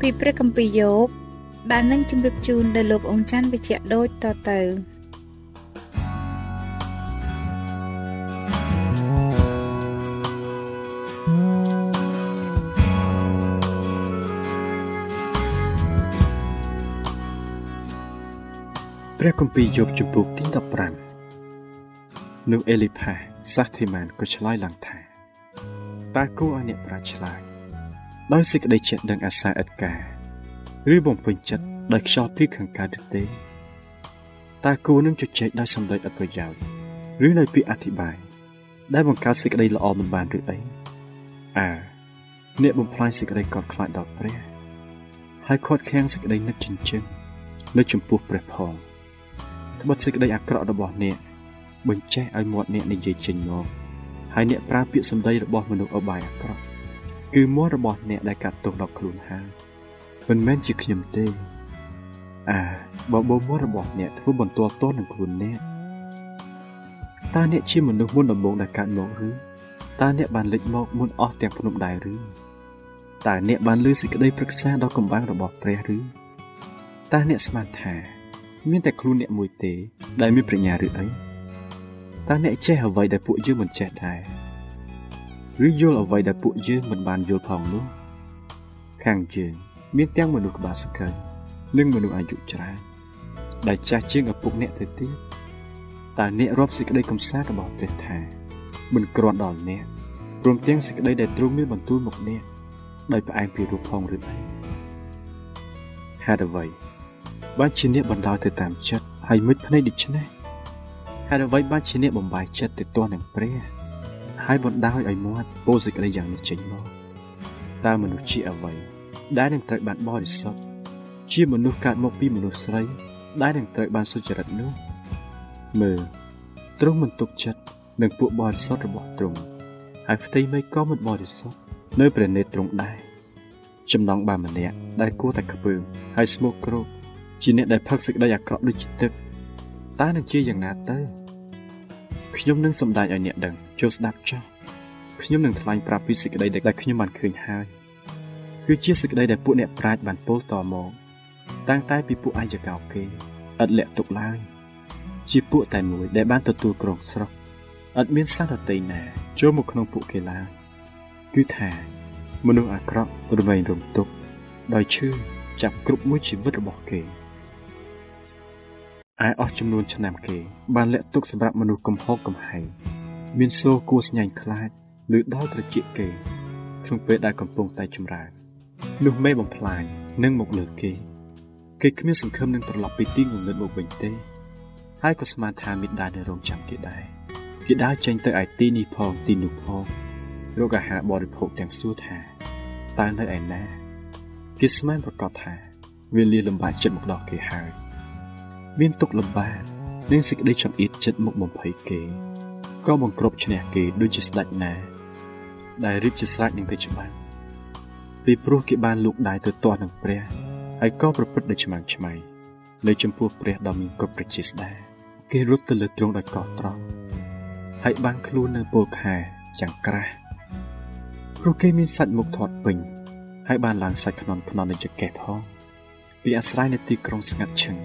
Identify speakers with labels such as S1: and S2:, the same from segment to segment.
S1: ពីព្រះគម្ពីរយោបដែលនឹងជម្រាបជូនដល់លោកអង្ចាន់វិជ្ជៈដូចតទៅ
S2: ព្រះគម្ពីរយោបជំពូកទី15នោះអេលីផាសាសធីម៉ានក៏ឆ្លើយឡើងថាតើគួរឲ្យអ្នកប្រាជ្ញឆ្លាត ដោយសេចក្តីចិត្តដឹងអាសាឥតការឬបំពេញចិត្តដោយខ្យល់ពីខាងកើតឬទេតើគួរនឹងជជែកដោយសម្ដីឥតប្រយោជន៍ឬដោយពាក្យអធិប្បាយដែលបង្កើតសេចក្តីល្អមិនបានឬអីអើអ្នកបំផ្លាញសេចក្តីកត់ខ្លាចដល់ព្រះហើយខាត់ខាំងសេចក្តីនឹកចិញ្ចឹមនៅចំពោះព្រះផងត្បិតសេចក្តីអាក្រក់របស់អ្នកបញ្ចេះឲ្យមាត់អ្នកនិយាយចេញមកហើយអ្នកប្រើពាក្យសម្ដីរបស់មនុស្សអបាយអាក្រក់ គឺមាត់របស់អ្នកដែលកាត់ទោសដល់ខ្លួនហើយមិនមែនជាខ្ញុំទេអើបើបោមាត់របស់អ្នកធ្វើបន្ទាល់ទោសនឹងខ្លួនអ្នកតើអ្នកជាមនុស្សមុនដំបូងដែលកើតមកឬតើអ្នកបានលេចមកមុនអស់ទាំងភ្នំដែរឬតើអ្នកបានលើសេចក្តីប្រឹក្សាដល់កំបាំងរបស់ព្រះឬតើអ្នកស្មានថា មានតែខ្លួនអ្នកមួយទេ ដែលមានប្រាជ្ញាឬអីតើអ្នកចេះអ្វីដែលពួកយើងមិនចេះដែរ ឬយល់អ្វីដែលពួកយើងមិនបានយល់ផងនោះខាងយើងមានទាំងមនុស្សក្បាលសង្កេតនិងមនុស្សអាយុច្រើនដែលចាស់ជាងឪពុកអ្នកទៅទៀតតើអ្នករាប់សេចក្តីកំសាន្តរបស់ព្រះថាមិនគ្រាន់ដល់អ្នកព្រមទាំងសេចក្តីដែលទ្រង់មានបន្ទូលមកអ្នកដោយផ្អែមពីរូបផងឬអីហេតុអ្វីបានជាអ្នកបណ្ដោយទៅតាមចិត្តហើយមុជភ្នែកដូច្នេះហេតុអ្វីបានជាអ្នកបំបាយចិត្តទៅទាស់នឹងព្រះ ហើយបណ្ដោយឲ្យមាត់ពោសេចក្តីយ៉ាងនេះចេញមកតើមនុស្សជាអ្វីដែលនឹងត្រូវបានបរិសុទ្ធជាមនុស្សកើតមកពីមនុស្សស្រី ដែលនឹងត្រូវបានសុចរិតនោះមើលទ្រង់មិនទុកចិត្តនឹងពួកបរិសុទ្ធរបស់ទ្រង់ហើយផ្ទៃមេឃក៏មិនបរិសុទ្ធនៅព្រះនេត្រទ្រង់ដែរចំណងបានម្នាក់ដែលគួរតែខ្ពើមហើយស្មោកគ្រោកជាអ្នកដែលផឹកសេចក្តីអាក្រក់ដូចជាទឹកតើនឹងជាយ៉ាងណាទៅខ្ញុំនឹងសម្ដែងឲ្យអ្នកដឹង ចូលស្ដាប់ចុះខ្ញុំនឹងថ្លែងប្រាប់ពីសេចក្តីដែលខ្ញុំបានឃើញហើយគឺជាសេចក្តីដែលពួកអ្នកប្រាជ្ញបានពោលតមកតាំងតែពីពួកអាយកោគេឥតលាក់ទុកឡើយជាពួកតែមួយដែលបានទទួលគ្រងស្រុកឥតមានសត្វដទៃណាចូលមកក្នុងពួកគេឡើយគឺថាមនុស្សអាក្រក់រមែងរំទុកដោយឈឺចាប់គ្រប់មួយជីវិតរបស់គេឯអស់ចំនួនឆ្នាំគេ បានលាក់ទុកសម្រាប់មនុស្សកំហុសកំហែង មានសូរគួរស្ញាញ់ខ្លាចឬដល់ត្រចៀកគេ ក្នុងពេលដែលកំពុងតែចម្រើននោះមេបំផ្លាញនឹងមកលើគេ គេគ្មានសង្ឃឹមនឹងត្រឡប់ពីទីងងឹតមកវិញទេ ហើយក៏ស្មានថាមេដានៅរងចាំគេដែរគេដើរចេញទៅឯទីនេះផងទីនោះផងរកអាហារបរិភោគទាំងសួរថាតើនៅឯណាគេស្មានប្រកាសថាវាលាលំបាកចិត្តមកដល់គេហើយមានទុកលំបាកនិងសេចក្តីចង្អៀតចិត្តមកបំភ័យគេ ក៏បង្ក្រប់ឈ្នះគេដូចជាស្ដេចណា ដែលរៀបជាស្រេចនឹងទៅច្បាស់ពីព្រោះគេបានលូកដៃទៅទាស់នឹងព្រះហើយក៏ប្រព្រឹត្តដោយឆ្មាំងឆ្មៃនៅចំពោះព្រះដ៏មានគុណប្រជាស្ដាគេរត់ទៅលើទ្រង់ដោយកោះត្រង់ហើយបាំងខ្លួននៅពលខែយ៉ាងក្រាស់ព្រោះគេមានសាច់មុខធាត់ពេញហើយបានឡើងសាច់ខ្នន់ខ្នន់នៃចកេះផងពីអាស្រ័យនៅទីក្រុងស្ងាត់ឈឹង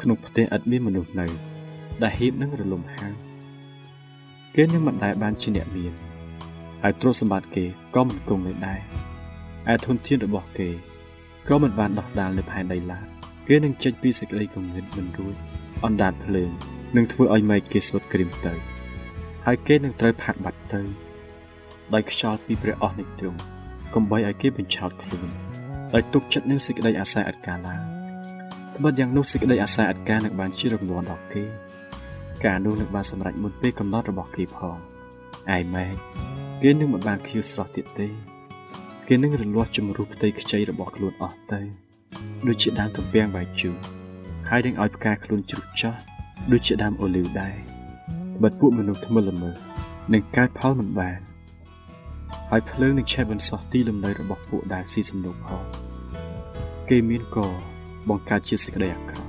S2: ក្នុងផ្ទះឥតមានមនុស្សនៅដែលហៀបនឹងរលំហាង គេនឹងមិនដែលបានជាអ្នកមានហើយទ្រព្យសម្បត្តិគេក៏មិនគង់នៅដែរឯធនធានរបស់គេក៏មិនបានដោះដាលនៅផែនដីឡើយគេនឹងចេញពីសេចក្តីគំនិតមិនរួចអណ្ដាតភ្លើងនឹងធ្វើឲ្យមេឃគេស្លុតក្រៀមទៅ ហើយគេនឹងត្រូវផាក់បាត់ទៅដោយខ្យល់ពីព្រះអស់នៃទ្រង់កុំបីឲ្យគេបញ្ឆោតខ្លួនដោយទុកចិត្តនឹងសេចក្តីអាស្រ័យអត់កាឡាត្បិតយ៉ាងនោះសេចក្តីអាស្រ័យអត់កានឹងបានជារង្វាន់ដល់គេ ការនោះនឹងបានសម្រេចមុនពេលកំណត់របស់គេផងឯម៉ែគេនឹងមិនបានខៀវស្រស់ទៀតទេគេនឹងរលាស់ជំរុះផ្ទៃខ្ចីរបស់ខ្លួនអស់ទៅដូចជាដើមទំពាំងបាយជូរហើយនឹងឲ្យផ្កាខ្លួនជ្រុះចាស់ដូចជាដើមអូលីវដែរត្បិតពួកមនុស្សថ្មិលល្មើនឹងកើតផលមិនបានហើយភ្លើងនឹងឆេះបន្សោះទីលំនៅរបស់ពួកដែលស៊ីសំណុកផងគេមានកបង្កើតជាសេចក្តីអាក្រក់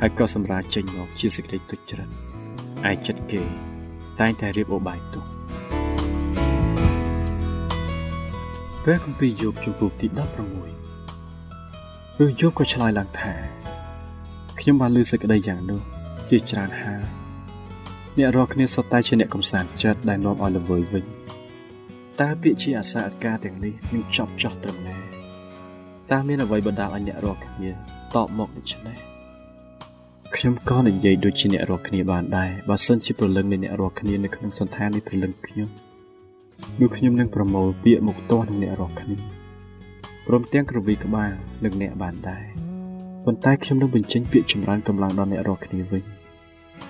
S2: ហើយក៏សម្រាប់ចេញមកជាសេចក្តីទុច្ចរិត ឯចិត្តគេ តែងតែរៀបអូបាយទុកព្រះគម្ពីរយោបជំពូកទី16ព្រះយោបក៏ឆ្លើយឡើងថាខ្ញុំបានលើសេចក្តីយ៉ាងនោះជាច្រើនហើយអ្នករាល់គ្នាសុទ្ធតែជាអ្នកកំសាន្តចិត្តដែលនាំឲ្យល្វើយវិញតើពាក្យជាអាសាអត្ការទាំងនេះនឹងចប់ចោះត្រឹមណាតើមានអ្វីបណ្ដាលឲ្យអ្នករាល់គ្នាតបមកដូច្នេះ ខ្ញុំក៏និយាយដូចជាអ្នករាល់គ្នាបានដែរបើសិនជាព្រលឹងនៃអ្នករាល់គ្នានៅក្នុងសន្តាននៃព្រលឹងខ្ញុំនោះខ្ញុំនឹងប្រមូលពាក្យមកទាស់នឹងអ្នករាល់គ្នាព្រមទាំងក្រវីក្បាលនឹងអ្នកបានដែរប៉ុន្តែខ្ញុំនឹងបញ្ចេញពាក្យចម្រើនកម្លាំងដល់អ្នករាល់គ្នាវិញ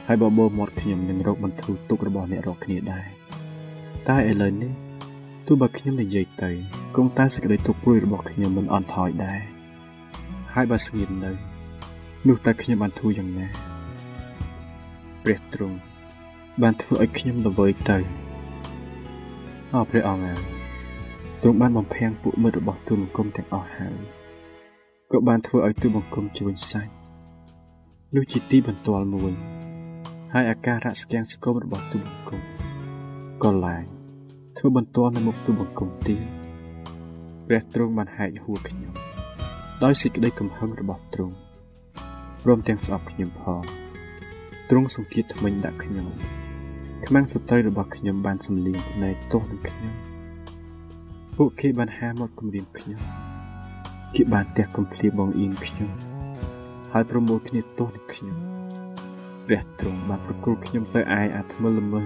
S2: ហើយបបោមាត់ខ្ញុំនឹងរកបន្ធូរទុករបស់អ្នករាល់គ្នាដែរតែឥឡូវនេះទោះបើខ្ញុំនិយាយទៅគង់តែសេចក្តីទុកព្រួយរបស់ខ្ញុំមិនអន់ថយដែរហើយបើស្ងៀមនៅ នោះតើខ្ញុំបានធ្វើយ៉ាងណាព្រះទ្រង់បានធ្វើឲ្យខ្ញុំល្វើយទៅអរព្រះអង្គទ្រង់បានបំភាំងពួកមិត្តរបស់ទូលបង្គំទាំងអស់ហើយក៏បានធ្វើឲ្យទូលបង្គំជួញសាច់នោះជាទីបន្ទាល់មួយហើយអាការៈស្គាំងស្គមរបស់ទូលបង្គំក៏ឡើង ធ្វើបន្ទាល់នៅមុខទូលបង្គំទៀតព្រះទ្រង់បានហែកហួរខ្ញុំ ដោយសេចក្តីកំហឹងរបស់ទ្រង់ ព្រមទាំងស្អប់ខ្ញុំផងទ្រង់សង្កេតថ្មិញដាក់ខ្ញុំខ្មាំងសត្រូវរបស់ខ្ញុំបានសម្លៀងផ្នែកទោសនឹងខ្ញុំពួកគេបានហាមកគំរាមខ្ញុំគេបានទះកំភ្លៀបងអៀងខ្ញុំហើយប្រមូលគ្នាទោសនឹងខ្ញុំព្រះទ្រង់បានប្រគល់ខ្ញុំទៅឯអាថ្មិលល្មើ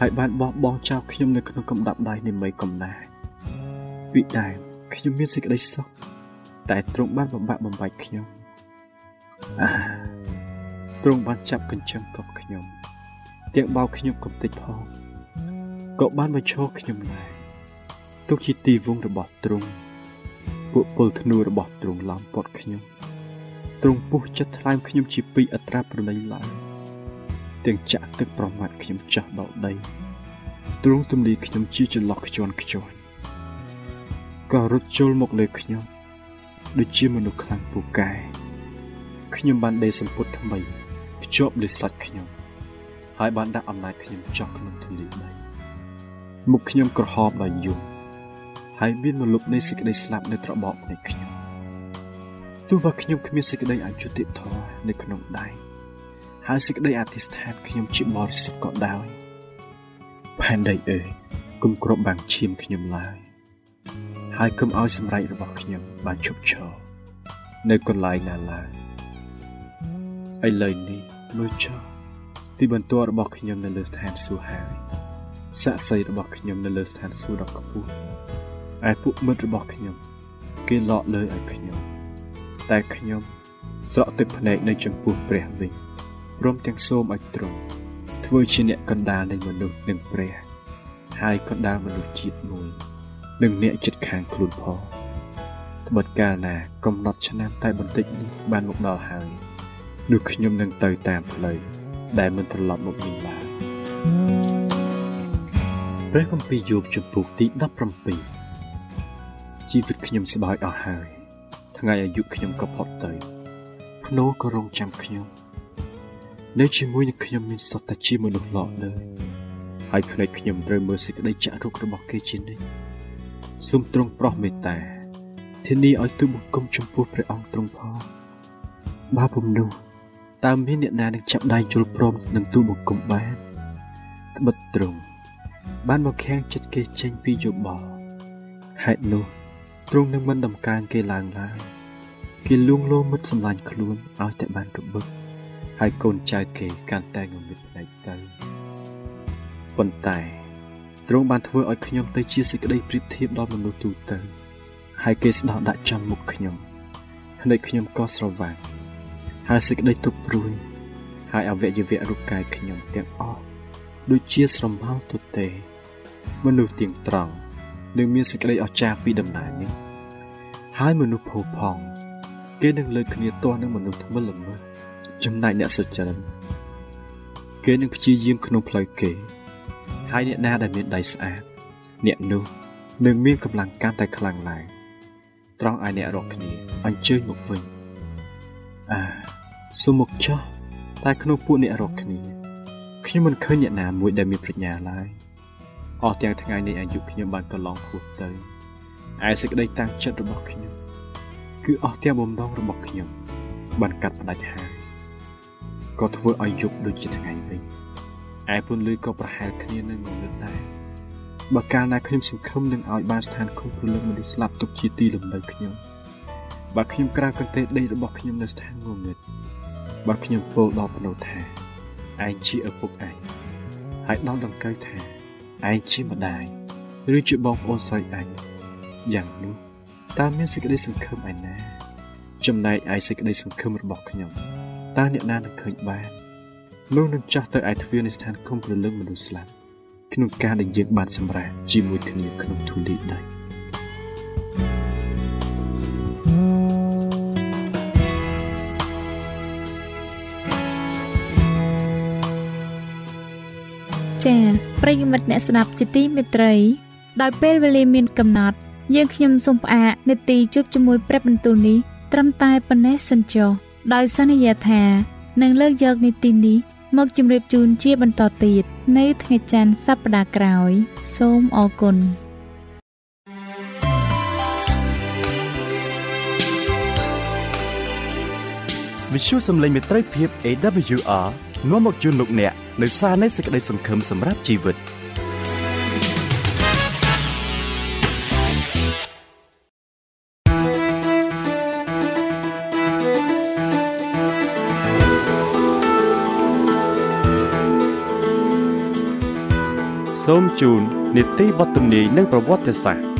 S2: ហើយបានបោះបង់ចោលខ្ញុំនៅក្នុងកំដាប់ដៃនៃមីកំណាចពីដើមខ្ញុំមានសេចក្តីសុខតែទ្រង់បានបំបាក់បំបាច់ខ្ញុំអា ទ្រង់បានចាប់កញ្ចឹងកប់ខ្ញុំទាំងបោកខ្ញុំកំតិចផងក៏បានបញ្ឈរខ្ញុំដែរទុកជាទីវងរបស់ទ្រង់ពួកពលធ្នូរបស់ទ្រង់ឡំពត់ខ្ញុំទ្រង់ពុះចិត្តថ្លើមខ្ញុំជាពីអត្រាប្រណីឡើយទាំងចាក់ទឹកប្រមាត់ខ្ញុំចាស់ដល់ដីទ្រង់ទម្លាយខ្ញុំជាចន្លោះខ្ជន់ខ្ជាន់ក៏រត់ចូលមកលើខ្ញុំដូចជាមនុស្សខ្លាំងពូកែ ខ្ញុំបានដេកសម្ពុតថ្មីភ្ជាប់លើសាច់ខ្ញុំ ហើយបានដាក់អំណាចខ្ញុំចោះក្នុងធូលីដីមុខខ្ញុំក្រហមដោយយំហើយមានមលុបនៃសេចក្តីស្លាប់នៅត្របកនៃខ្ញុំទោះបើខ្ញុំគ្មានសេចក្តីអយុត្តិធម៌នៅក្នុងដៃហើយសេចក្តីអធិស្ឋានខ្ញុំជាបរិសុទ្ធក៏ដោយផែនដីអើយគុំគ្របបាំងឈាមខ្ញុំឡើយហើយកុំឲ្យសម្រេចរបស់ខ្ញុំបានជោគជ័យនៅកន្លែងណាឡើយ ឥឡូវនេះមើលចុះទីបន្ទាល់របស់ខ្ញុំនៅលើស្ថានសួគ៌ហើយស័ក្តិសិទ្ធិរបស់ខ្ញុំនៅលើស្ថានសួគ៌ដ៏ខ្ពស់ឯពួកមិត្តរបស់ខ្ញុំគេលក់លើឲ្យខ្ញុំតែខ្ញុំស្រក់ទឹកភ្នែកនៅចំពោះព្រះវិញព្រមទាំងសូមឲ្យទ្រង់ធ្វើជាអ្នកកណ្ដាលនៃមនុស្សនិងព្រះ ហើយកណ្ដាលមនុស្សជាតិមួយនិងអ្នកចិត្តខាងខ្លួនផងត្បិតកាលណាកំណត់ឆ្នាំតែបន្តិចនេះបានមកដល់ហើយ នោះខ្ញុំនឹងទៅតាមផ្លូវដែលមិនត្រឡប់មកវិញឡើយព្រះគម្ពីរយោបជំពូកទី17ជីវិតខ្ញុំស្បើយអស់ហើយថ្ងៃអាយុខ្ញុំក៏ផុតទៅភ្នោក៏រងចាំខ្ញុំនៅជាមួយនឹងខ្ញុំមានសុទ្ធតែជាមនុស្សល្អលើហើយភ្នែកខ្ញុំត្រូវមើលសេចក្តីចាក់រុករបស់គេជានិច្ចសូមទ្រង់ប្រោះមេត្តាធានាឲ្យទូបង្គំចំពោះព្រះអង្គទ្រង់ផងបើពុំនោះ តើមានអ្នកណានឹងចាប់ដៃជុលព្រមនឹងទូបង្គំបានត្បិតទ្រង់បានមកខាំងចិត្តគេចេញពីយោបល់ហេតុនោះទ្រង់នឹងមិនដំកើងគេឡើងឡើយគេលួងលោមមិត្តសម្លាញ់ខ្លួនឲ្យតែបានរបឹកហើយកូនចៅគេកាន់តែងងឹតភ្នែកទៅប៉ុន្តែទ្រង់បានធ្វើឲ្យខ្ញុំទៅជាសេចក្តីប្រៀបធៀបដល់មនុស្សទូទៅហើយគេស្ដោះដាក់ចំមុខខ្ញុំភ្នែកខ្ញុំក៏ស្រវាំង ហើយសេចក្តីទុកព្រួយហើយអវយវៈរូបកាយខ្ញុំទាំងអស់ដូចជាស្រមោលទទេ មនុស្សទៀងត្រង់នឹងមានសេចក្តីអស្ចារ្យពីដំណើរនេះ ហើយមនុស្សភោផង់គេនឹងលើកគ្នាទាស់នឹងមនុស្សថ្មិលល្មើសចំណែកអ្នកសុចរិតគេនឹងព្យាយាមក្នុងផ្លូវគេ ហើយអ្នកណាដែលមានដៃស្អាតអ្នកនោះនឹងមានកម្លាំងកាន់តែខ្លាំងឡើងត្រង់ឲ្យអ្នករកគ្នាអញ្ជើញមកវិញ អាសុំមកចោះតែក្នុងពួកអ្នករកគ្នាខ្ញុំមិនឃើញអ្នកណាមួយដែលមានប្រាជ្ញាឡើយអស់ទាំងថ្ងៃនៃអាយុខ្ញុំបានកន្លងហួសទៅឯសេចក្តីតាំងចិត្តរបស់ខ្ញុំគឺអស់ទាំងបំណងរបស់ខ្ញុំបានកាត់ផ្ដាច់ហើយក៏ធ្វើឲ្យយប់ដូចជាថ្ងៃវិញឯពន្លឺក៏ប្រហែលគ្នានឹងងងឹតដែរបើកាលណាខ្ញុំសង្ឃឹមនឹងឲ្យបានស្ថានគុំព្រលឹងមនុស្សស្លាប់ទុកជាទីលំនៅខ្ញុំ បើខ្ញុំក្រាបកន្ទេលដីរបស់ខ្ញុំនៅស្ថានងងឹតបើខ្ញុំពោលដល់ភ្នូថាឯងជាឪពុកឯងហើយដល់ដង្កូវថាឯងជាម្ដាយឬជាបងប្អូនស្រីឯងយ៉ាងនោះតើមានសេចក្តីសង្ឃឹមឯណា ចំណែកឯសេចក្តីសង្ឃឹមរបស់ខ្ញុំតើអ្នកណានឹងឃើញបាននោះនឹងចាស់ទៅឯទ្វារនៃស្ថានគុំព្រលឹងមនុស្សស្លាប់ក្នុងការដែលយើងបានសម្រេចជាមួយគ្នាក្នុងធូលីដី
S1: ប្រិយមិត្តអ្នកស្ដាប់ជាទីមេត្រី ដោយពេលវេលាមានកំណត់ យើងខ្ញុំសូមផ្អាកនេតិជួបជាមួយព្រឹបបន្ទូលនេះត្រឹមតែប៉ុណ្ណេះសិនចុះដោយសន្យាថានឹងលើកយកនីតិនេះមកជម្រាបជូនជាបន្តទៀតនៅថ្ងៃច័ន្ទសប្តាហ៍ក្រោយ សូមអរគុណ
S3: វិទ្យុសំឡេងមេត្រីភាព AWR នាំមកជូនលោកអ្នកនៅសារនៃសេចក្តីសង្ឃឹមសម្រាប់ជីវិត។សូមជូននីតិវត្តនីនិងប្រវត្តិសាស្ត្រ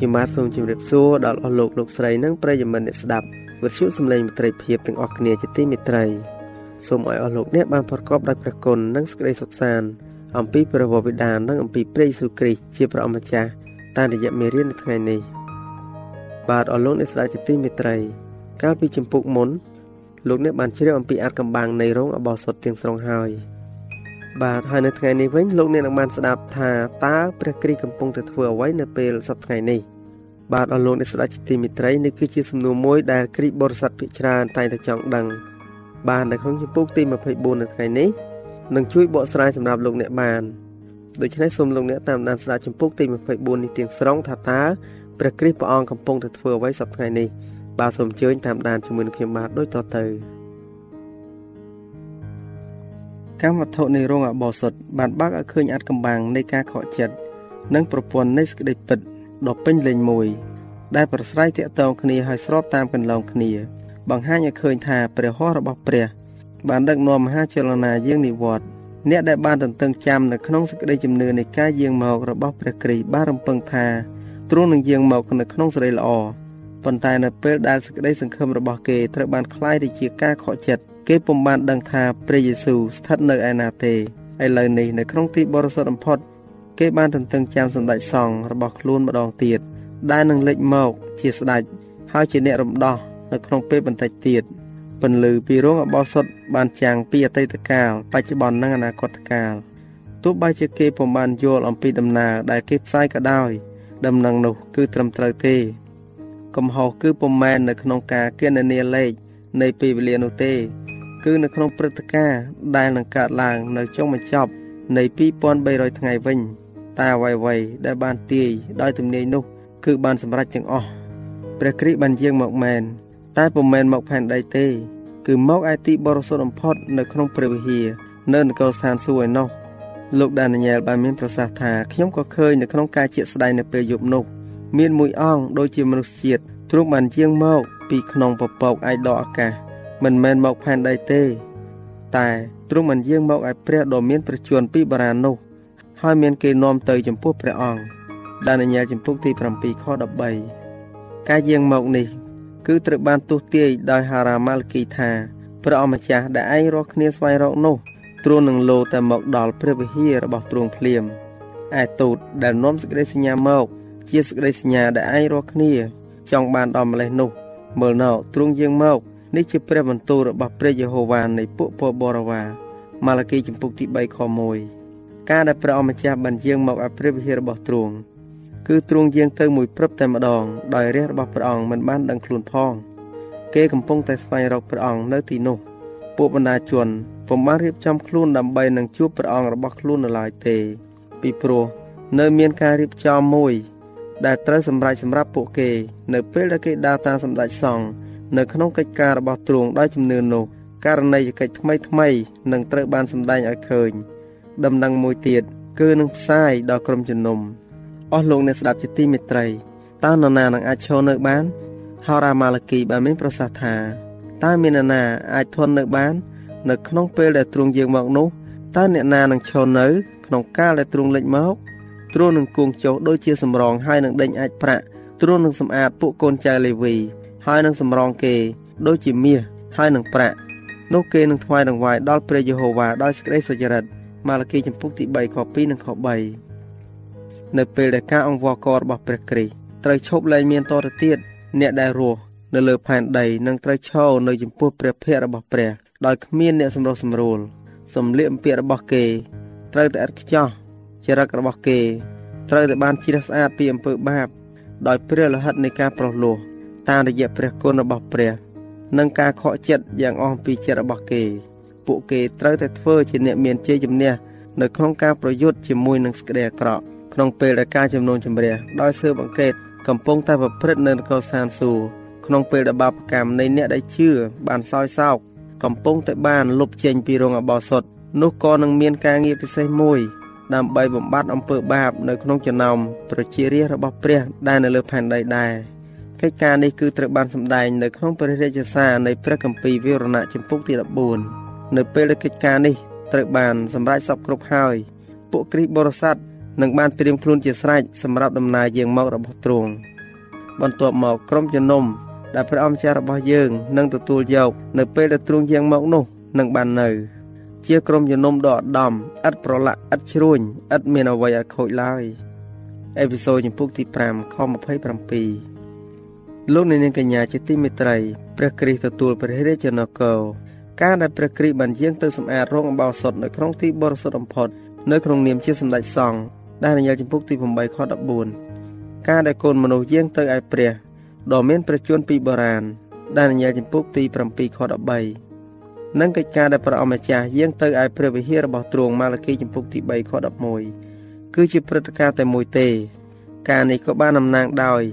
S4: ខ្ញុំបាទសូមជម្រាបសួរដល់អស់លោកលោកស្រីនិងប្រិយមិត្តអ្នកស្ដាប់វិទ្យុសំឡេងមិត្តភាពទាំងអស់គ្នាជាទីមេត្រីសូមឲ្យអស់លោកអ្នកបានប្រកបដោយព្រះគុណនិងសេចក្តីសុខសាន្តអំពីព្រះវរបិតានិងអំពីព្រះយេស៊ូវគ្រីស្ទជាព្រះអម្ចាស់តាមរយៈមេរៀននៅថ្ងៃនេះបាទអស់លោកអ្នកស្ដាប់ជាទីមេត្រី កាលពីចម្ពោះមុនលោកអ្នកបានជ្រាបអំពីអាចកំបាំងនៃរោងអបោសុតទាំងស្រុងហើយ បាទហើយនៅថ្ងៃនេះវិញលោកអ្នកនឹងបានស្ដាប់ថាតើព្រះគ្រីស្ទកំពុងតែធ្វើអ្វីនៅពេលសប្តាហ៍ថ្ងៃនេះបាទអរលោកអ្នកស្ដាប់ជាទីមេត្រីនេះគឺជាសំណួរមួយដែលគ្រីស្ទបរិស័ទភិកច្រើនតែងតែចង់ដឹង បាទនៅក្នុងជំពូកទី24នៅថ្ងៃនេះនឹងជួយបកស្រាយសម្រាប់លោកអ្នកបានដូច្នេះសូមលោកអ្នកតាមដានស្ដាប់ជំពូកទី24នេះទាំងស្រុងថាតើព្រះគ្រីស្ទព្រះអង្គកំពុងតែធ្វើអ្វីសប្តាហ៍ថ្ងៃនេះបាទសូមអញ្ជើញតាមដានជាមួយនឹងខ្ញុំបាទដូចតទៅ កម្មវត្ថុនៃរោងអបោសុតបានបើកឲ្យឃើញអាចកម្បាំងនៃការខកចិត្តនិងប្រព័ន្ធនៃសេចក្តីពិតដ៏ពេញលេញមួយ ដែលប្រស្រ័យតាក់ទងគ្នាឲ្យស្របតាមកន្លងគ្នា បង្ហាញឲ្យឃើញថាព្រះហស្ថរបស់ព្រះ បានដឹកនាំមហាចលនាយាងនិវត្តន៍អ្នកដែលបានទន្ទឹងចាំនៅក្នុងសេចក្តីជំនឿនៃការយាងមករបស់ព្រះគ្រីស្ទបានរំពឹងថាទ្រង់នឹងយាងមកនៅក្នុងសេរីល្អប៉ុន្តែនៅពេលដែលសេចក្តីសង្ឃឹមរបស់គេត្រូវបានคล้ายទៅជាការខកចិត្ត គេពុំបានដឹងថាព្រះយេស៊ូវស្ថិតនៅឯណាទេឥឡូវនេះនៅក្នុងទីបរិសុទ្ធបំផុតគេបានទន្ទឹងចាំសម្ដេចសង្ឃរបស់ខ្លួនម្ដងទៀតដែលនឹងលេចមកជាស្ដេចហើយជាអ្នករំដោះនៅក្នុងពេលបន្តិចទៀតពន្លឺពីរោងអបោសុតបានចាំងពីអតីតកាលបច្ចុប្បន្ននិងអនាគតកាលទោះបីជាគេពុំបានយល់អំពីដំណើរដែលគេផ្សាយក៏ដោយដំណឹងនោះគឺត្រឹមត្រូវទេ កំហុសគឺពុំមែននៅក្នុងការគណនាលេខនៃពេលវេលានោះទេ គឺនៅក្នុងព្រឹត្តិការណ៍ដែលនឹងកើតឡើងនៅចុងបញ្ចប់នៃ2300ថ្ងៃវិញតែអ្វីៗដែលបានទាយដោយទំនាយនោះ គឺបានសម្រេចទាំងអស់ព្រះគ្រីស្ទបានយាងមកមែនតែពុំមែនមកផែនដីទេ គឺមកឯទីបរិសុទ្ធបំផុតនៅក្នុងព្រះវិហារនៅនគរស្ថានសួគ៌ឯណោះលោកដានីយ៉ែលបានមានប្រសាសន៍ថាខ្ញុំក៏ឃើញនៅក្នុងការជាស្ដែងនៅពេលយប់នោះមានមួយអង្គដូចជាមនុស្សជាតិទ្រង់បានយាងមកពីក្នុងពពកឯដកអាកាស មិនមែនមកផែនដីទេ តែទ្រង់បានយាងមកឯព្រះដ៏មានប្រជញ្ញពីបារាណនោះហើយមានគេនាំទៅចំពោះព្រះអង្គដានីយ៉ែលចំពុកទី7ខ13ការយាងមកនេះ គឺត្រូវបានទស្សទាយដោយហារ៉ាម៉ាល់គីថាព្រះអម្ចាស់ដែលឯងរស់គ្នាស្វែងរកនោះទ្រង់នឹងលោតែមកដល់ព្រះវិហាររបស់ទ្រង់ភ្លាមឯទូតដែលនាំសេចក្តីសញ្ញាមក ជាសេចក្តីសញ្ញាដែលឯងរស់គ្នា ចង់បានដល់ម្លេះនោះ មើលណោទ្រង់យាងមក នេះជាព្រះបន្ទូលរបស់ព្រះយេហូវ៉ានៃពួកពលបរិវារម៉ាឡាគីចំពុកទី3ខ1ការដែលព្រះអម្ចាស់បានយាងមកឲ្យព្រះវិហាររបស់ទ្រង់គឺទ្រង់យាងទៅមួយព្រឹបតែម្ដងដោយរះរបស់ព្រះអង្គមិនបានដឹងខ្លួនផង គេកំពុងតែស្វែងរកព្រះអង្គនៅទីនោះពួកបណ្ដាជនពុំបានរៀបចំខ្លួនដើម្បីនឹងជួបព្រះអង្គរបស់ខ្លួននៅឡើយទេ ពីព្រោះនៅមានការរៀបចំមួយ ដែលត្រូវសម្រេចសម្រាប់ពួកគេ នៅពេលដែលគេដើរតាមសម្ដេចសង្ឃ នៅក្នុងកិច្ចការរបស់ទ្រង់ដោយជំនឿនោះករណីយកិច្ចថ្មីថ្មីនឹងត្រូវបានសម្ដែងឲ្យឃើញ ដំណឹងមួយទៀតគឺនឹងផ្សាយដល់ក្រុមជំនុំអស់លោកអ្នកស្ដាប់ជាទីមេត្រីតើនរណានឹងអាចឈរនៅបានហោរាម៉ាឡាគីបានមានប្រសាសន៍ថាតើមាននរណាអាចធន់នៅបាន នៅក្នុងពេលដែលទ្រង់យាងមកនោះតើអ្នកណានឹងឈរនៅ ក្នុងកាលដែលទ្រង់លេចមកទ្រង់នឹងគង់ចុះដូចជាសម្រងហើយនឹងដេញអាចប្រាក់ទ្រង់នឹងសម្អាតពួកកូនចៅលេវី ហើយនឹងសម្រងគេ ដូចជាមាសហើយនឹងប្រាក់នោះគេនឹងថ្វាយដង្វាយដល់ព្រះយេហូវ៉ាដោយសេចក្តីសុចរិតម៉ាឡាគីចំពុកទី3ខ2និងខ3នៅពេលដែលការអង្វរកររបស់ព្រះគ្រីស្ទត្រូវឈប់លែងមានតទៅទៀតអ្នកដែលរស់នៅលើផែនដីនឹងត្រូវឈរនៅចំពោះព្រះភ័ក្ត្ររបស់ព្រះដោយគ្មានអ្នកសម្រុះសម្រួលសំលៀកបំពាក់របស់គេ ត្រូវតែឥតខ្ចោះចរិតរបស់គេ ត្រូវតែបានជ្រះស្អាតពីអំពើបាប ដោយព្រះលិខិតនៃការប្រោះលោះ តាមរយៈព្រះគុណរបស់ព្រះ និងការខកចិត្តយ៉ាងអស់ពីចិត្តរបស់គេ ពួកគេត្រូវតែធ្វើជាអ្នកមានជ័យជំនះនៅក្នុងការប្រយុទ្ធជាមួយនឹងសក្តិអាក្រក់ក្នុងពេលដែលការចំនួនជំរះដោយស៊ើបអង្កេតកំពុងតែប្រព្រឹត្តនៅនគរស្ថានសួគ៌ក្នុងពេលដែលបាបកម្មនៃអ្នកដែលជឿបានសោយសោកកំពុងតែបានលុបចេញពីរងអបោសុតនោះក៏នឹងមានការងារពិសេសមួយ ដើម្បីបំបត្តិអំពើបាប នៅក្នុងចំណោមប្រជារាស្ត្ររបស់ព្រះដែលនៅលើផែនដីដែរ កិច្ចការនេះគឺត្រូវបានសម្ដែងនៅក្នុងព្រះរាជសារនៃព្រះគម្ពីរវិវរណៈចំពុកទី14នៅពេលដែលកិច្ចការនេះត្រូវបានសម្រេចសពគ្រប់ហើយពួកគ្រីស្ទបរិស័ទនឹងបានត្រៀមខ្លួនជាស្រេចសម្រាប់ដំណើរយាងមករបស់ទ្រង់បន្ទាប់មកក្រុមជំនុំដែលព្រះអង្គម្ចាស់របស់យើងនឹងទទួលយកនៅពេលដែលទ្រង់យាងមកនោះនឹងបាននៅ ជាក្រុមជំនុំដ៏ឧត្តមឥតប្រឡាក់ឥតជ្រួញឥតមានអ្វីឲ្យខូចឡើយអេពីសូតចំពុកទី5ខ27 លោកអ្នកនាងកញ្ញាជាទីមេត្រីព្រះគ្រីស្ទទទួលព្រះរាជាណាកោការដែលព្រះគ្រីស្ទបានយាងទៅសម្អាតរោងអបោសុតនៅក្នុងទីបរិសុទ្ធបំផុតនៅក្នុងនាមជាសម្ដេចសង្ឃដែលរញ៉េលចំពុកទី8ខ14ការដែលកូនមនុស្សយាងទៅឯព្រះដ៏មានប្រជញ្ញពីបុរាណដែលនិយាយចំពុកទី7ខ13និងកិច្ចការដែលព្រះអម្ចាស់យាងទៅឯព្រះវិហាររបស់ទ្រង់ម៉ាឡាគីចំពុកទី3ខ11គឺជាព្រឹត្តិការណ៍តែមួយទេ ការនេះក៏បានតំណាងដោយ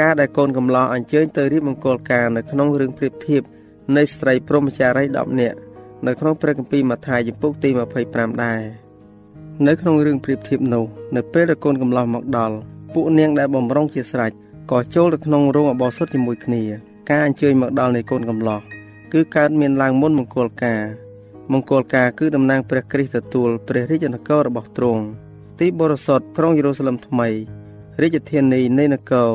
S4: ការដែលកូនកំឡោះអញ្ជើញទៅរៀបមង្គលការនៅក្នុងរឿងប្រៀបធៀបនៃស្ត្រីព្រហ្មចារី10នាក់នៅក្នុងព្រះគម្ពីរម៉ាថាយចំពុកទី25ដែរនៅក្នុងរឿងប្រៀបធៀបនោះនៅពេលដែលកូនកំឡោះមកដល់ពួកនាងដែលបំរុងជាស្រេចក៏ចូលទៅក្នុងរោងអបោសុតជាមួយគ្នាការអញ្ជើញមកដល់នៃកូនកំឡោះគឺកើតមានឡើងមុនមង្គលការមង្គលការគឺតំណាងព្រះគ្រីស្ទទទួលព្រះរាជនគររបស់ទ្រង់ទីបរិសុទ្ធក្រុងយេរូសាឡឹមថ្មីរាជធានីនៃនគរ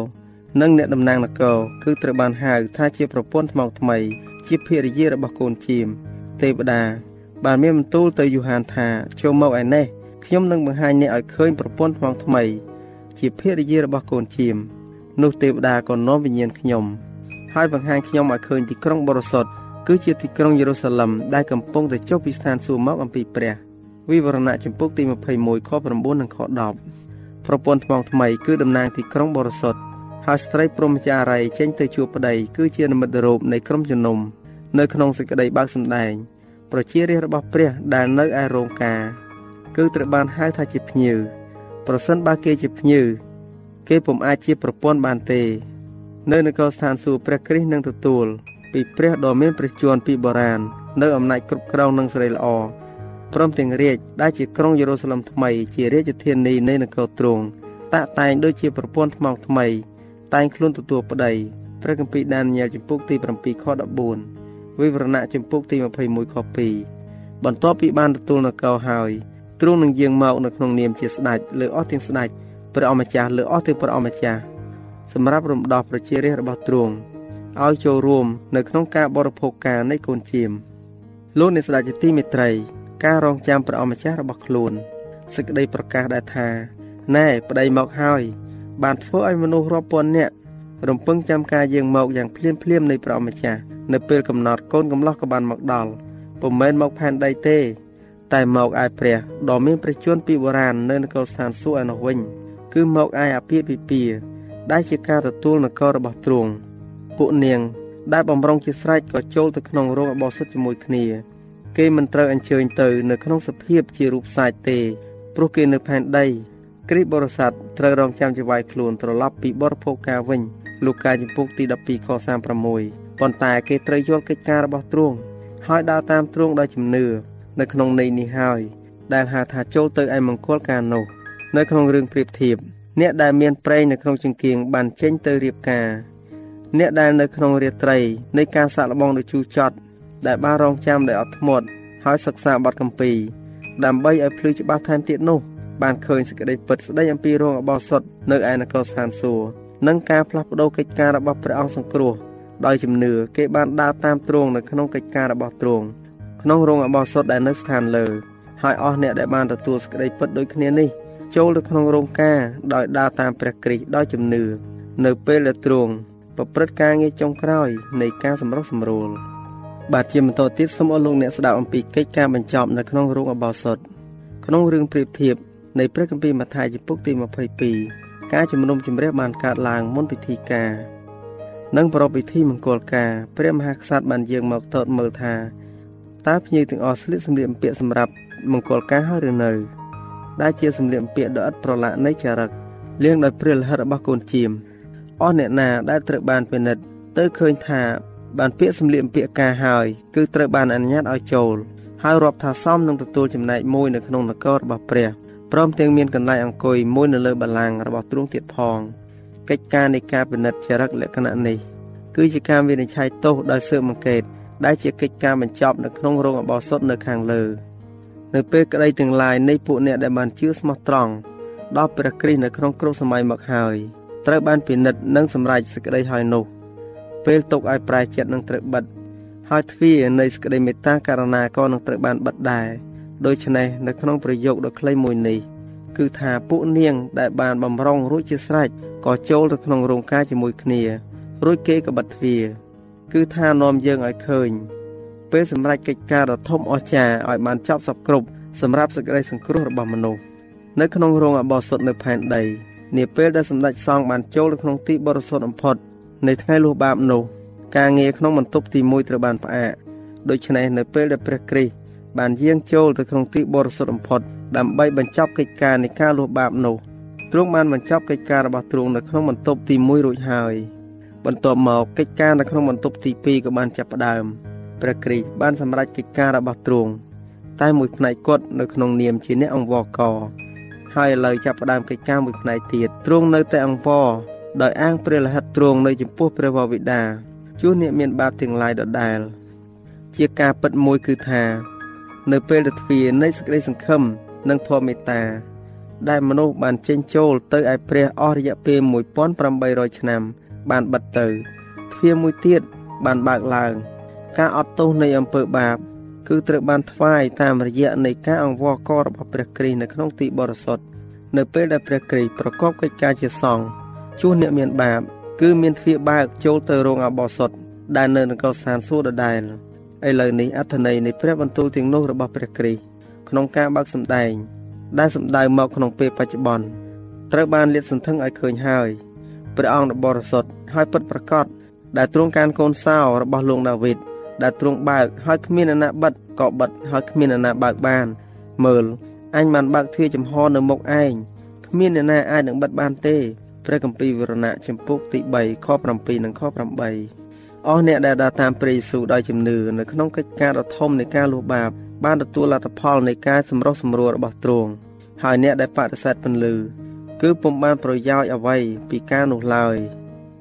S4: និងអ្នកតំណាងនគរគឺត្រូវបានហៅថាជាប្រពន្ធថ្មោកថ្មី ជាភរិយារបស់កូនជាម ទេវតាបានមានបន្ទូលទៅយូហានថាចូលមកឯនេះខ្ញុំនឹងបង្ហាញអ្នកឲ្យឃើញប្រពន្ធថ្មថ្មី ជាភរិយារបស់កូនជាម នោះទេវតាក៏នាំវិញ្ញាណខ្ញុំហើយបង្ហាញខ្ញុំឲ្យឃើញទីក្រុងបរិសុទ្ធគឺជាទីក្រុងយេរូសាឡឹមដែលកំពុងតែចុះពីស្ថានសួគ៌មកអំពីព្រះវិវរណៈចំពុកទី21ខ9និងខ10ប្រពន្ធថ្មថ្មីគឺតំណាងទីក្រុងបរិសុទ្ធ ហើយស្ត្រីព្រហ្មចារីចេញទៅជួបប្តីគឺជានិមិត្តរូបនៃក្រុមជំនុំនៅក្នុងសេចក្តីបើកសម្ដែងប្រជារាស្ត្ររបស់ព្រះដែលនៅឯរោងការគឺត្រូវបានហៅថាជាភ្ញៀវប្រសិនបើគេជាភ្ញៀវគេពុំអាចជាប្រពន្ធបានទេ នៅនគរស្ថានសួគ៌ព្រះគ្រីស្ទនឹងទទួលពីព្រះដ៏មានព្រះជន្មពីបុរាណនៅអំណាចគ្រប់គ្រងនឹងសេរីល្អព្រមទាំងរាជដែលជាក្រុងយេរូសាឡឹមថ្មី ជារាជធានីនៃនគរទ្រង់តាក់តែងដូចជាប្រពន្ធថ្មថ្មី តែងខ្លួនទទួលប្តីព្រះគម្ពីរដានីយ៉ែលចំពុកទី7ខ14វិវរណៈចំពុកទី21ខ2បន្ទាប់ពីបានទទួលនគរហើយទ្រង់នឹងយាងមកនៅក្នុងនាមជាស្ដេចលើអស់ទាំងស្ដេចព្រះអម្ចាស់លើអស់ទាំងព្រះអម្ចាស់សម្រាប់រំដោះប្រជារាស្ត្ររបស់ទ្រង់ឲ្យចូលរួមនៅក្នុងការបរិភោគការនៃកូនជាមលោកអ្នកស្ដេចជាទីមេត្រី ការរងចាំព្រះអម្ចាស់របស់ខ្លួនសេចក្តីប្រកាសដែលថាណែប្តីមកហើយ បានធ្វើឲ្យមនុស្សរាប់ពាន់នាក់រំពឹងចាំការយាងមកយ៉ាងភ្លាមភ្លាមនៃព្រះអម្ចាស់នៅពេលកំណត់កូនកំឡោះក៏បានមកដល់ពុំមែនមកផែនដីទេ តែមកឯព្រះដ៏មានព្រះជន្មពីបុរាណនៅនគរស្ថានសួគ៌ឯនោះវិញ គឺមកឯអាពាហ៍ពិពាហ៍ដែលជាការទទួលនគររបស់ទ្រង់ពួកនាង ដែលបំរុងជាស្រេចក៏ចូលទៅក្នុងរោងអបោសុទ្ធជាមួយគ្នា គេមិនត្រូវអញ្ជើញទៅ នៅក្នុងសភាពជារូបសាច់ទេព្រោះគេនៅផែនដី គ្រីស្ទបរិស័ទត្រូវរងចាំជាវាយខ្លួនត្រឡប់ពីបរិភោគការវិញលោកកាយជំពូកទី12ខ36ប៉ុន្តែគេត្រូវយល់កិច្ចការរបស់ទ្រង់ហើយដើរតាមទ្រង់ដោយជំនឿនៅក្នុងន័យនេះហើយដែលហៅថាចូលទៅឯមង្គលការនោះនៅក្នុងរឿងប្រៀបធៀបអ្នកដែលមានប្រេងនៅក្នុងចង្គៀងបានចេញទៅរៀបការអ្នកដែលនៅក្នុងរាត្រីនៃការសាក់លបងដ៏ជូរចត់ដែលបានរងចាំដោយអត់ធ្មត់ហើយសិក្សាបទកម្ពីដើម្បីឲ្យភ្លឺច្បាស់ថែមទៀតនោះ បានឃើញសេចក្តីពិតស្ដីអំពីរងអបោសុតនៅឯនគរស្ថានសួគ៌និងការផ្លាស់ប្ដូរកិច្ចការរបស់ព្រះអង្គសង្គ្រោះដោយជំនឿគេបានដើរតាមទ្រង់នៅក្នុងកិច្ចការរបស់ទ្រង់ក្នុងរោងអបោសុតដែលនៅស្ថានលើហើយអស់អ្នកដែលបានទទួលសេចក្តីពិតដូចគ្នានេះចូលទៅក្នុងរោងការដោយដើរតាមព្រះគ្រីស្ទដោយជំនឿនៅពេលដែលទ្រង់ប្រព្រឹត្តការងារចុងក្រោយនៃការសម្រុះសម្រួលបាទជាបន្តទៀតសូមអរលោកអ្នកស្ដាប់អំពីកិច្ចការបញ្ចប់នៅក្នុងរោងអបោសុតក្នុងរឿងប្រៀបធៀប នៃព្រះគម្ពីរម៉ាថាយជំពូកទី22ការជំនុំជម្រះបានកើតឡើងមុនពិធីការនិងប្រពៃពិធីមង្គលការព្រះមហាក្សត្របានយាងមកទតមើលថាតើភ្ញៀវទាំងអស់ស្លៀកសម្លៀកបំពាក់សម្រាប់មង្គលការហើយឬនៅ ដែលជាសម្លៀកបំពាក់ដ៏ឥតប្រឡាក់នៃចារឹកលៀងដោយព្រះលិហិតរបស់កូនជាមអស់អ្នកណាដែលត្រូវបានពិនិត្យទៅឃើញថាបានពាក្យសម្លៀកបំពាក់ការហើយគឺត្រូវបានអនុញ្ញាតឲ្យចូលហើយរាប់ថាសមនឹងទទួលចំណែកមួយនៅក្នុងនគររបស់ព្រះ ព្រមទាំងមានកន្លែងអង្គុយមួយនៅលើបល្ល័ង្ករបស់ទ្រង់ទៀតផង កិច្ចការនៃការពិនិត្យចរិតលក្ខណៈនេះគឺជាការវិនិច្ឆ័យទោសដោយស៊ើបអង្កេតដែលជាកិច្ចការបញ្ចប់នៅក្នុងរោងអបោសុតនៅខាងលើនៅពេលក្តីទាំងឡាយនៃពួកអ្នកដែលបានជឿស្មោះត្រង់ដល់ព្រះគ្រីស្ទនៅក្នុងគ្រប់សម័យមកហើយត្រូវបានពិនិត្យនិងសម្រេចសេចក្តីហើយនោះ ពេលទុកឲ្យប្រែចិត្តនឹងត្រូវបិទហើយទ្វារនៃសេចក្តីមេត្តាករណាក៏នឹងត្រូវបានបិទដែរ ដូច្នេះនៅក្នុងប្រយោគដ៏ខ្លីមួយនេះគឺថាពួកនាងដែលបានបំរុងរួចជាស្រេចក៏ចូលទៅក្នុងរោងការជាមួយគ្នារួចគេក៏បិទទ្វារគឺថានាំយើងឲ្យឃើញ ពេលសម្រេចកិច្ចការដ៏ធំអស្ចារ្យឲ្យបានចប់សពគ្រប់សម្រាប់សេចក្តីសង្គ្រោះរបស់មនុស្សនៅក្នុងរោងអបោសុតនៅផែនដីនាពេលដែលសម្ដេចសង្ឃបានចូលទៅក្នុងទីបរិសុទ្ធបំផុតនៃថ្ងៃលុះបាបនោះការងារក្នុងបន្ទប់ទី1ត្រូវបានផ្អាកដូច្នេះនៅពេលដែលព្រះគ្រីស្ទ បានយាងចូលទៅក្នុងទីបរិសុទ្ធបំផុតដើម្បីបញ្ចប់កិច្ចការនៃការលុះបាបនោះទ្រង់បានបញ្ចប់កិច្ចការរបស់ទ្រង់នៅក្នុងបន្ទប់ទី1រួចហើយបន្ទាប់មកកិច្ចការនៅក្នុងបន្ទប់ទី2ក៏បានចាប់ផ្ដើមព្រះគ្រីស្ទបានសម្រេចកិច្ចការរបស់ទ្រង់តែមួយផ្នែកគាត់នៅក្នុងនាមជាអ្នកអង្វរកហើយឥឡូវចាប់ផ្ដើមកិច្ចការមួយផ្នែកទៀតទ្រង់នៅតែអង្វរដោយអាងព្រះលហិតទ្រង់នៅចំពោះព្រះវរបិតាជួសអ្នកមានបាបទាំងឡាយដដែលជាការពិតមួយគឺថា នៅពេលដែលទ្វារនៃសេចក្តីសង្ឃឹមនិងធម៌មេត្តា ដែលមនុស្សបានចេញចូលទៅឯព្រះអស់រយៈពេល1800ឆ្នាំ បានបិទទៅទ្វារមួយទៀតបានបើកឡើង ការអត់ទោសនៃអំពើបាប គឺត្រូវបានថ្វាយតាមរយៈនៃការអង្វរកររបស់ព្រះគ្រីស្ទនៅក្នុងទីបរិសុទ្ធនៅពេលដែលព្រះគ្រីស្ទប្រកបកិច្ចការជាសង្ឃជួសអ្នកមានបាប គឺមានទ្វារបើកចូលទៅរោងអបោសុតដែលនៅនគរស្ថានសួគ៌ដដែល ឥឡូវនេះអត្ថន័យនៃព្រះបន្ទូលទាំងនោះរបស់ព្រះគ្រីស្ទក្នុងការបើកសម្ដែង ដែលសម្ដៅមកក្នុងពេលបច្ចុប្បន្នត្រូវបានលាតសន្ធឹងឲ្យឃើញហើយព្រះអង្គដ៏បរិសុទ្ធហើយពិតប្រាកដដែលទ្រង់កានកូនសោរបស់លោកដាវីតដែលទ្រង់បើកហើយគ្មានអ្នកណាបិទក៏បិទហើយគ្មានអ្នកណាបើកបាន មើលអញបានបើកទ្វារចំហនៅមុខឯងគ្មានអ្នកណាអាចនឹងបិទបានទេព្រះគម្ពីរវរណៈចំពុកទី3ខ7និងខ8 អស់អ្នកដែលដើរតាមព្រះយេស៊ូវដោយជំនឿនៅក្នុងកិច្ចការដ៏ធំនៃការលុបបាបបានទទួលលទ្ធផលនៃការសម្រុះសម្រួលរបស់ទ្រង់ហើយអ្នកដែលបដិសេធពន្លឺគឺពុំបានប្រយោជន៍អ្វីពីការនោះឡើយ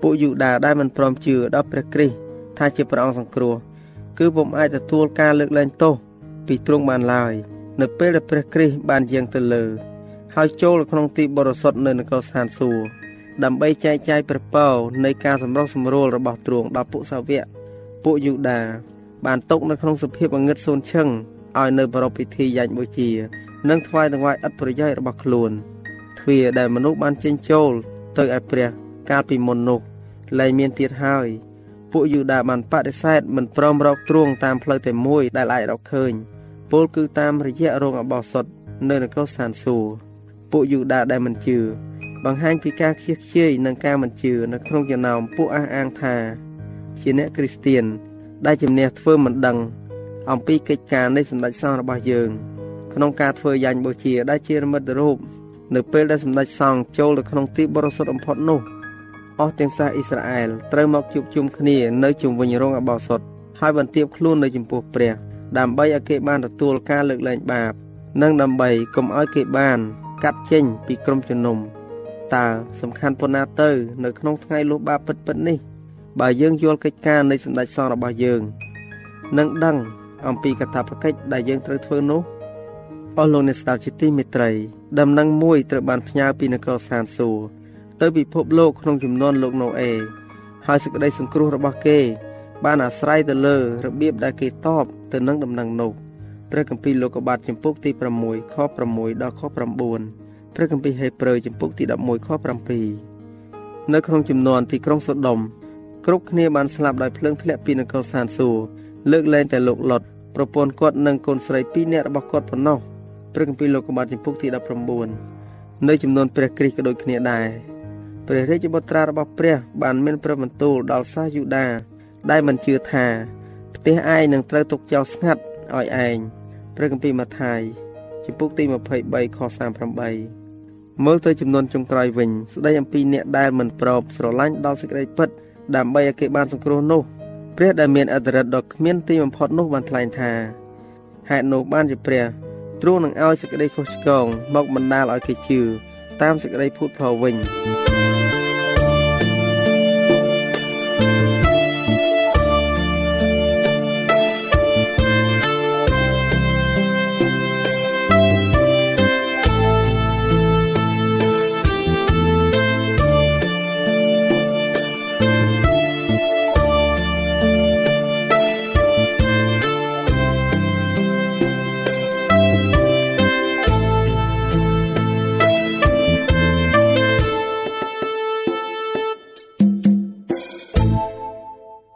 S4: ពួកយូដាដែលមិនព្រមជឿដល់ព្រះគ្រីស្ទថាជាព្រះអង្គសង្គ្រោះគឺពុំអាចទទួលការលើកលែងទោសពីទ្រង់បានឡើយនៅពេលដែលព្រះគ្រីស្ទបានយាងទៅលើ ហើយចូលក្នុងទីបរិសុទ្ធនៅនគរស្ថានសួគ៌ ដើម្បីចែកចាយព្រះពរនៃការសម្រុះសម្រួលរបស់ទ្រង់ដល់ពួកសាវកពួកយូដា បានຕົកនៅក្នុងសភាពអងឹតសូនឈឹងឲ្យនៅប្រពៃពិធីយ៉ាញ់បូជា និងថ្វាយតង្វាយឥតប្រយោជន៍របស់ខ្លួនទ្វារដែលមនុស្សបានចេញចូល ទៅឲ្យព្រះ កាលពីមុននោះលែងមានទៀតហើយពួកយូដាបានបដិសេធមិនព្រមរកទ្រង់តាមផ្លូវតែមួយដែលអាចរកឃើញពលគឺតាមរយៈរោងអបោសុតនៅនគរស្ថានសួគ៌ពួកយូដាដែលមិនជឿ បង្ហាញពីការខ្ជិះខ្ជាយនិងការមិនជឿនៅក្នុងចំណោមពួកអះអាងថាជាអ្នកគ្រីស្ទៀនដែលជំនះធ្វើមិនដឹង អំពីកិច្ចការនៃសម្ដេចសង្ឃរបស់យើង ក្នុងការធ្វើយ៉ាញ់បូជា ដែលជានិមិត្តរូបនៅពេលដែលសម្ដេចសង្ឃចូលទៅក្នុងទីបរិសុទ្ធបំផុតនោះអស់ទាំងសាសអ៊ីស្រាអែលត្រូវមកជួបជុំគ្នានៅជុំវិញរោងអបោសុតហើយបន្ទាបខ្លួននៅចំពោះព្រះដើម្បីឲ្យគេបានទទួលការលើកលែងបាប និងដើម្បីកុំឲ្យគេបាន កាត់ចេញពីក្រុមជំនុំ តើសំខាន់ប៉ុណ្ណាទៅ នៅក្នុងថ្ងៃលុះបាបពិតពិតនេះ បើយើងយល់កិច្ចការនៃសម្ដេចសង្ឃរបស់យើងនឹងដឹងអំពីកាតព្វកិច្ចដែលយើងត្រូវធ្វើនោះអស់លោកអ្នកស្ដាប់ជាទីមេត្រីដំណឹងមួយត្រូវបានផ្ញើពីនគរស្ថានសួគ៌ទៅពិភពលោកក្នុងចំនួនលោកណូអេហើយសេចក្តីសង្គ្រោះរបស់គេ បានអាស្រ័យទៅលើរបៀបដែលគេតបទៅនឹងដំណឹងនោះព្រះគម្ពីរលោកុបាទចំពុកទី6ខ6ដល់ខ9 ព្រះគម្ពីរហេព្រើរចំពុកទី11ខ7នៅក្នុងចំនួនទីក្រុងសូដុំគ្រប់គ្នាបានស្លាប់ដោយភ្លើងធ្លាក់ពីនគរសានសួរលើកលែងតែលោកលុតប្រពន្ធគាត់និងកូនស្រី2នាក់របស់គាត់ប៉ុណ្ណោះព្រះគម្ពីរលោកុបាទចំពុកទី19នៅចំនួនព្រះគ្រីស្ទក៏ដូចគ្នាដែរព្រះរាជបុត្រារបស់ព្រះបានមានព្រះបន្ទូលដល់សាសយូដាដែលមិនជឿថាផ្ទះឯងនឹងត្រូវទុកចោលស្ងាត់ឲ្យឯងព្រះគម្ពីរម៉ាថាយជំពូកទី23ខ38 មើលទៅចំនួនចុងក្រោយវិញ ស្ដីអំពីអ្នកដែលមិនប្រោបស្រឡាញ់ដល់សេចក្តីពិតដើម្បីឲ្យគេបានសង្គ្រោះនោះព្រះដែលមានអធិរិទ្ធដ៏គ្មានទីបំផុតនោះបានថ្លែងថាហេតុនោះបានជាព្រះទ្រង់នឹងឲ្យសេចក្តីខុសឆ្គងមកបណ្ដាលឲ្យគេជឿតាមសេចក្តីភូតផលវិញ